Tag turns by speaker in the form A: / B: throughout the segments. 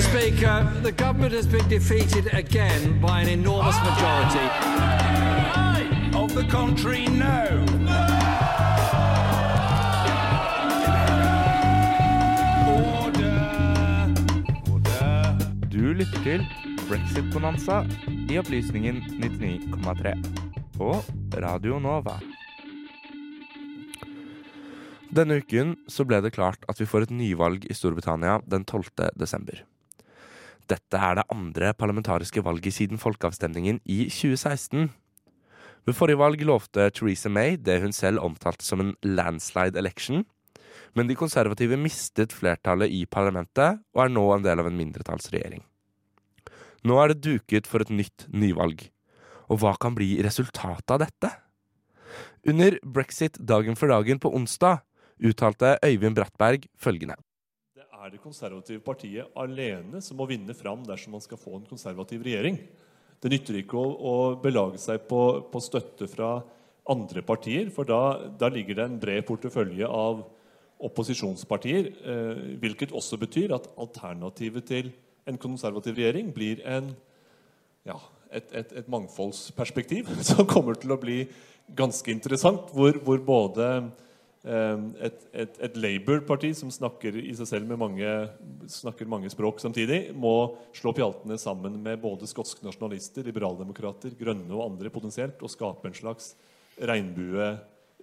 A: Mr. Speaker, the government has been defeated again by an enormous majority.
B: Of the country, no. Order. Order.
C: Du lytter til Brexit-bonanza i Opplysningen 99,3 på Radio Nova. Denne uken så ble det klart at vi får et nyvalg i Storbritannia den 12. desember. Dette er det andre parlamentariske valget siden folkeavstemningen i 2016. Ved forrige valg lovte Theresa May det hun selv omtalte som en landslide election, men de konservative mistet flertallet i parlamentet og er nå en del av en mindretallsregjering. Nå er det duket for et nytt nyvalg. Og hva kan bli resultatet av dette? Under brexit dagen for dagen på onsdag uttalte Øyvind Brattberg følgende.
D: Er det konservative partiet alene som må vinne fram dersom man skal få en konservativ regjering. Det nytter ikke å, å belage seg på, på, støtte fra andre partier, for da, da ligger det en bred portefølje av opposisjonspartier, eh, hvilket også betyr at alternativet til en konservativ regjering blir en, ja, et, et, et, mangfoldsperspektiv som kommer til å bli ganske interessant, hvor, hvor både et, et, et Labour-parti som snakker i seg selv med mange, snakker mange språk samtidig, må slå pjaltene sammen med både skotske nasjonalister, liberaldemokrater, grønne og andre potensielt, og skape en slags regnbue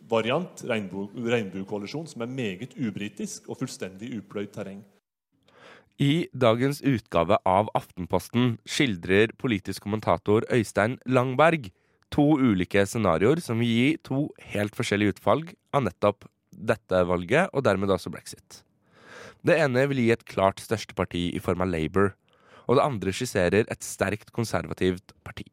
D: variant, regnbuekoalisjon, som er meget ubritisk og fullstendig upløyd terreng.
C: I dagens utgave av Aftenposten skildrer politisk kommentator Øystein Langberg to ulike scenarioer som vil gi to helt forskjellige utfall av nettopp dette valget, og dermed også brexit. Det ene vil gi et klart største parti i form av Labour, og det andre skisserer et sterkt konservativt parti.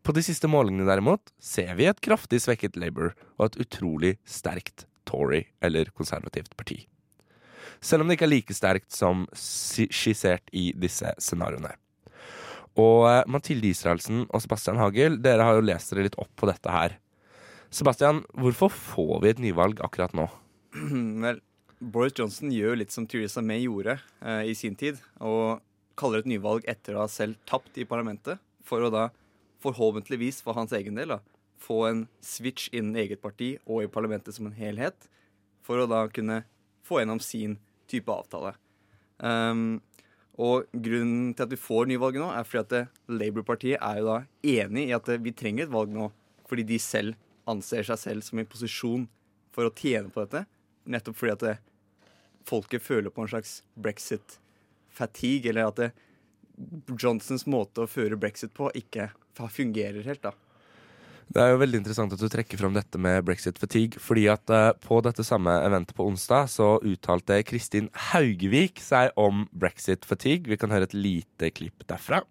C: På de siste målingene derimot ser vi et kraftig svekket Labour og et utrolig sterkt Tory, eller konservativt parti. Selv om det ikke er like sterkt som skissert i disse scenarioene. Og eh, Mathilde Israelsen og Sebastian Hagel, dere har jo lest dere litt opp på dette her. Sebastian, hvorfor får vi et nyvalg akkurat nå?
E: Vel, Boris Johnson gjør litt som Theresa May gjorde eh, i sin tid, og kaller et nyvalg etter å ha selv tapt i parlamentet, for å da forhåpentligvis for hans egen del da, få en switch innen eget parti og i parlamentet som en helhet, for å da kunne få gjennom sin type avtale. Um, og grunnen til at vi får nyvalget nå, er fordi at Labour-partiet er jo da enig i at vi trenger et valg nå, fordi de selv anser seg selv som i posisjon for å tjene på dette. Nettopp fordi at det, folket føler på en slags brexit-fatigue, eller at det, Johnsons måte å føre brexit på ikke fungerer helt, da.
C: Det er jo veldig interessant at du trekker fram dette med brexit fatigue. fordi at uh, på dette samme eventet på onsdag så uttalte Kristin Haugevik seg om brexit fatigue. Vi kan høre et lite klipp derfra.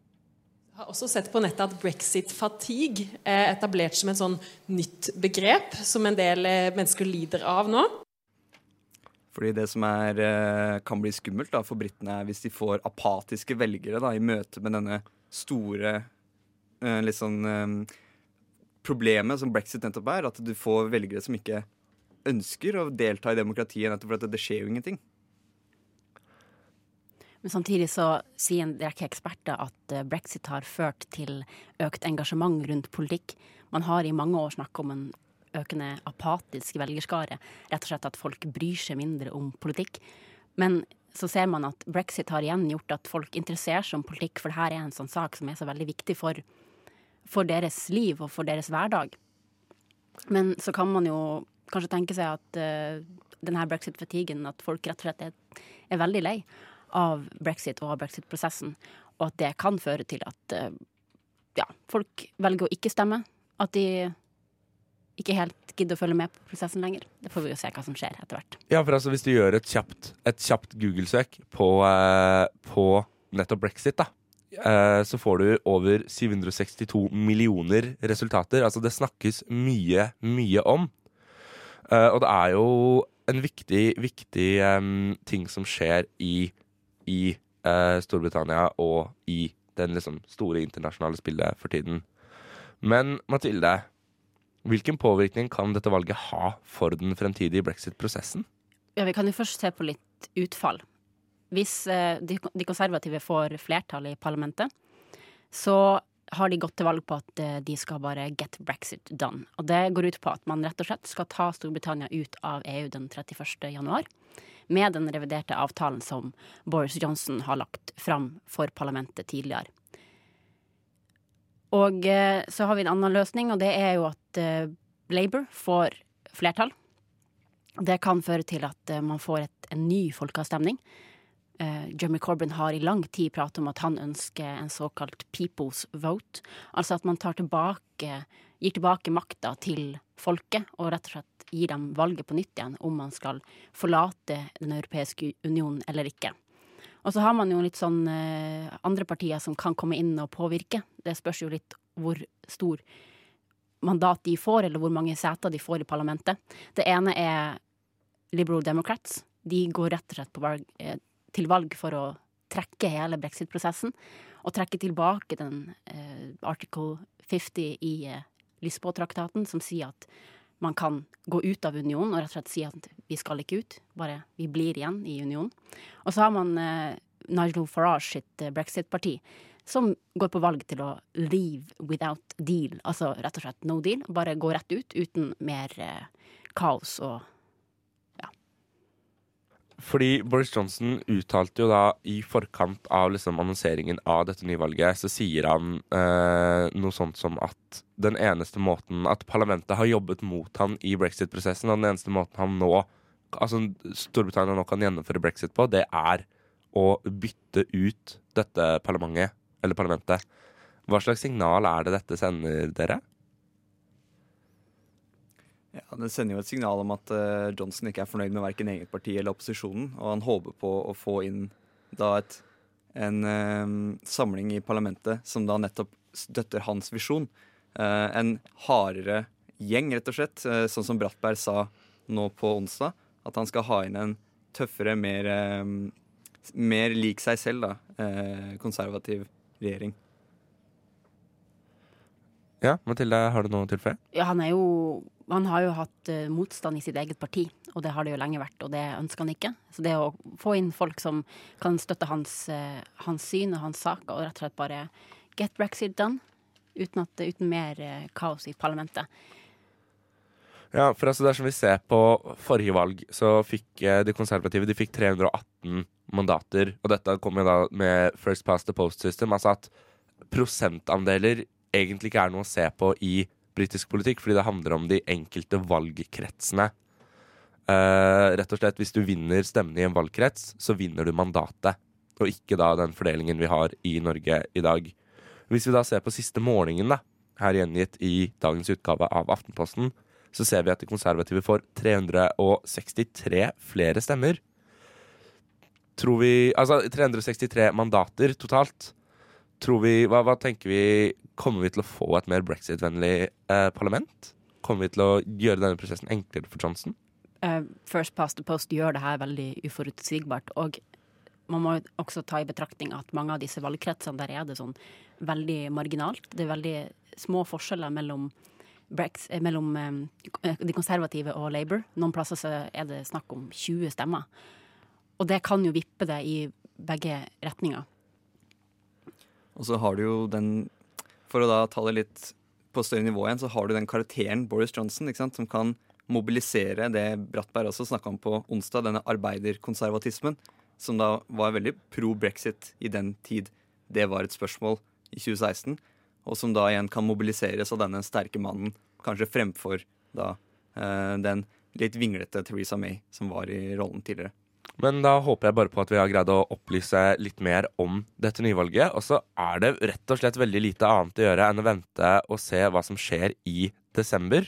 F: Har også sett på nettet at brexit fatigue er etablert som et sånn nytt begrep som en del eh, mennesker lider av nå.
E: Fordi det som er, eh, kan bli skummelt da, for britene, er hvis de får apatiske velgere da, i møte med denne store Eh, sånn Problemet som brexit nettopp er, at du får velgere som ikke ønsker å delta i demokratiet, nettopp fordi det skjer jo ingenting.
G: Men samtidig så sier en rekke eksperter at eh, brexit har ført til økt engasjement rundt politikk. Man har i mange år snakka om en økende apatisk velgerskare. Rett og slett at folk bryr seg mindre om politikk. Men så ser man at brexit har igjen gjort at folk interesserer seg om politikk, for dette er en sånn sak som er så veldig viktig for for deres liv og for deres hverdag. Men så kan man jo kanskje tenke seg at uh, denne brexit-fatiguen, at folk rett og slett er, er, veldig lei av brexit og av brexit-prosessen, og at det kan føre til at uh, ja, folk velger å ikke stemme. At de ikke helt gidder å følge med på prosessen lenger. Det får vi jo se hva som skjer etter hvert.
C: Ja, for altså hvis du gjør et kjapt, kjapt Google-søk på, eh, på nettopp brexit, da, Eh, så får du over 762 millioner resultater. Altså det snakkes mye, mye om. Eh, og det er jo en viktig, viktig um, ting som skjer i, i eh, Storbritannia og i den liksom, store internasjonale spillet for tiden. Men Mathilde, hvilken påvirkning kan dette valget ha for den fremtidige brexit-prosessen?
G: Ja, Vi kan jo først se på litt utfall. hvis eh, de, de konservative får flertall i parlamentet, så har de gått til valg på at eh, de skal bare get brexit done. Og det går ut på at man rett og slett skal ta Storbritannia ut av EU den 31. januar. Med den reviderte avtalen som Boris Johnson har lagt fram for parlamentet tidligere. Og eh, så har vi en annen løsning, og det er jo at eh, Labour får flertall. Det kan føre til at eh, man får et, en ny folkeavstemning. Jeremy Corbyn har i lang tid pratet om at han ønsker en såkalt people's vote. Altså at man tilbake, gir tilbake makta til folket, og rett og slett gir dem valget på nytt igjen om man skal forlate Den europeiske union eller ikke. Og så har man jo litt sånn uh, andre partier som kan komme inn og påvirke. Det spørs jo litt hvor stor mandat de får, eller hvor mange seter de får i parlamentet. Det ene er Liberal Democrats. De går rett og slett valg, eh, til valg for å trekke hele brexit-prosessen. Og trekke tilbake den eh, article 50 i eh, Lisboa-traktaten, som sier at man kan gå ut av unionen og rett og slett si at vi skal ikke ut, bare vi blir igjen i unionen. Og så har man eh, Nigel Farage sitt eh, brexit-parti, som går på valg til å leave without deal. Altså rett og slett no deal. Bare gå rett ut uten mer eh, kaos og
C: Fordi Boris Johnson uttalte jo da i forkant av liksom annonseringen av dette nyvalget, så sier han eh, noe sånt som at den eneste måten At parlamentet har jobbet mot han i brexit-prosessen, og den eneste måten han nå Altså Storbritannia nå kan gjennomføre brexit på, det er å bytte ut dette parlamentet, eller parlamentet. Hva slags signal er det dette sender dere?
E: Ja, Det sender jo et signal om at uh, Johnson ikke er fornøyd med verken eget parti eller opposisjonen, og han håper på å få inn da et, en uh, samling i parlamentet som da nettopp støtter hans visjon. Uh, en hardere gjeng, rett og slett, sånn som Brattberg sa nå på onsdag. At han skal ha inn en tøffere, mer, mer lik seg selv, da, konservativ regjering.
C: Ja, Mathilde, har du noe å tilføye?
G: Ja, han er jo han har jo hatt uh, motstand i sitt eget parti, og det har det jo lenge vært, og det ønsker han ikke. Så det å få inn folk som kan støtte hans, uh, hans syn og hans sak, og rett og slett bare get brexit done, uten, at, uten mer uh, kaos i parlamentet.
C: Ja, for altså dersom vi ser på forrige valg, så fikk de konservative de fikk 318 mandater. Og dette kom jo da med First Past the Post System, altså at prosentandeler egentlig ikke er noe å se på i britisk politikk, fordi det handler om de enkelte valgkretsene. Uh, rett og slett, Hvis du vinner stemmene i en valgkrets, så vinner du mandatet. Og ikke da den fordelingen vi har i Norge i dag. Hvis vi da ser på siste målingen, da, her gjengitt i dagens utgave av Aftenposten, så ser vi at de konservative får 363 flere stemmer. Tror vi Altså 363 mandater totalt. Tror vi hva, hva tenker vi Kommer vi til å få et mer brexit-vennlig eh, parlament? Kommer vi til å gjøre denne prosessen enklere for Johnson?
G: Uh, First past the post gjør det her veldig uforutsigbart. Og man må også ta i betraktning at mange av disse valgkretsene der er det sånn veldig marginalt. Det er veldig små forskjeller mellom, Brex, eh, mellom um, de konservative og Labour. Noen plasser så er det snakk om 20 stemmer. Og det kan jo vippe det i begge retninger.
E: Og så har du jo den For å da ta det litt på større nivå igjen, så har du den karakteren Boris Johnson ikke sant, som kan mobilisere det Brattberg også snakka om på onsdag, denne arbeiderkonservatismen, som da var veldig pro brexit i den tid det var et spørsmål i 2016, og som da igjen kan mobiliseres av denne sterke mannen, kanskje fremfor da eh, den litt vinglete Theresa May som var i rollen tidligere.
C: Men da håper jeg bare på at vi har greid å opplyse litt mer om dette nyvalget. Og så er det rett og slett veldig lite annet å gjøre enn å vente og se hva som skjer i desember.